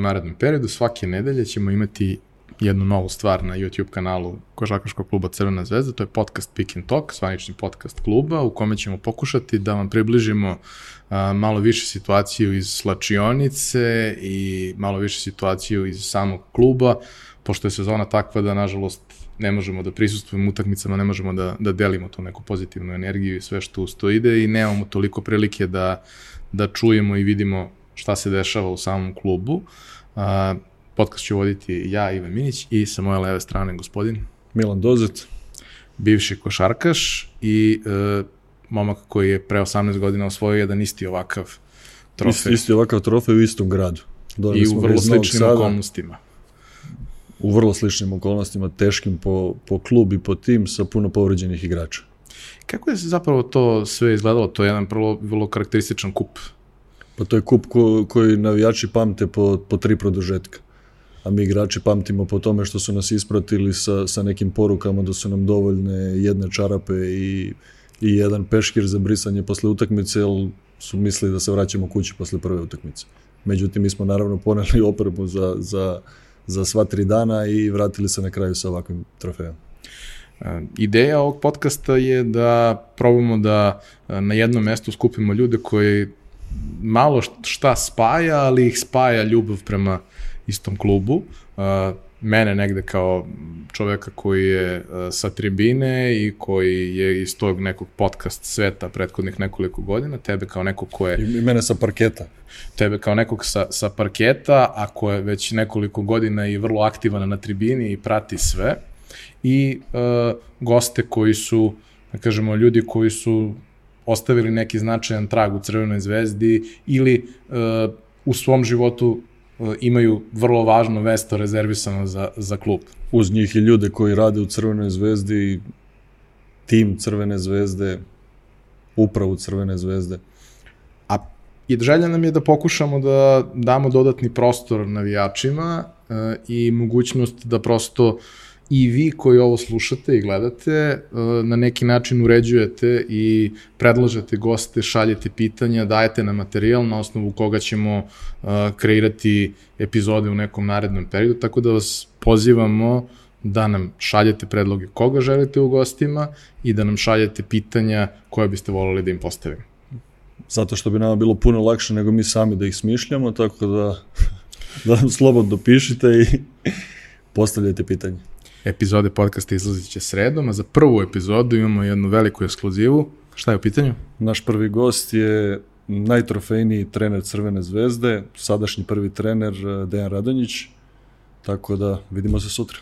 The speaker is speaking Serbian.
narednom periodu. Svake nedelje ćemo imati jednu novu stvar na YouTube kanalu Košakaškog kluba Crvena zvezda, to je podcast Pick and Talk, zvanični podcast kluba, u kome ćemo pokušati da vam približimo a, malo više situaciju iz slačionice i malo više situaciju iz samog kluba, pošto je sezona takva da, nažalost, ne možemo da prisustujemo utakmicama, ne možemo da, da delimo tu neku pozitivnu energiju i sve što uz to ide i nemamo toliko prilike da, da čujemo i vidimo šta se dešava u samom klubu. A, podcast ću voditi ja, Ivan Minić, i sa moje leve strane gospodin Milan Dozet. Bivši košarkaš i e, momak koji je pre 18 godina osvojio jedan isti ovakav trofej. Isti, isti ovakav trofej u istom gradu. Dole I u vrlo sličnim sada, okolnostima. U vrlo sličnim okolnostima, teškim po, po klub i po tim sa puno povređenih igrača. Kako je zapravo to sve izgledalo? To je jedan prvo, vrlo karakterističan kup. Pa to je kup ko, koji navijači pamte po, po tri produžetka a mi igrači pamtimo po tome što su nas ispratili sa, sa nekim porukama da su nam dovoljne jedne čarape i, i jedan peškir za brisanje posle utakmice, jer su mislili da se vraćamo kući posle prve utakmice. Međutim, mi smo naravno poneli opremu za, za, za sva tri dana i vratili se na kraju sa ovakvim trofejom. E, ideja ovog podcasta je da probamo da e, na jednom mestu skupimo ljude koji malo šta spaja, ali ih spaja ljubav prema istom klubu. Uh, mene negde kao čoveka koji je uh, sa tribine i koji je iz tog nekog podcast sveta prethodnih nekoliko godina, tebe kao nekog ko je... I mene sa parketa. Tebe kao nekog sa, sa parketa, a ko je već nekoliko godina i vrlo aktivan na tribini i prati sve. I uh, goste koji su, da kažemo, ljudi koji su ostavili neki značajan trag u Crvenoj zvezdi ili uh, u svom životu imaju vrlo važno mesto rezervisano za, za klub. Uz njih i ljude koji rade u Crvenoj zvezdi, tim Crvene zvezde, upravu Crvene zvezde. A i želja nam je da pokušamo da damo dodatni prostor navijačima e, i mogućnost da prosto uh, i vi koji ovo slušate i gledate e, na neki način uređujete i predlažete goste, šaljete pitanja, dajete nam materijal na osnovu koga ćemo e, kreirati epizode u nekom narednom periodu, tako da vas pozivamo da nam šaljete predloge koga želite u gostima i da nam šaljete pitanja koje biste volili da im postavimo. Zato što bi nama bilo puno lakše nego mi sami da ih smišljamo, tako da, da nam slobodno pišite i postavljajte pitanje. Epizode podcasta izlazit će sredom, a za prvu epizodu imamo jednu veliku ekskluzivu. Šta je u pitanju? Naš prvi gost je najtrofejniji trener Crvene zvezde, sadašnji prvi trener Dejan Radonjić, tako da vidimo se sutra.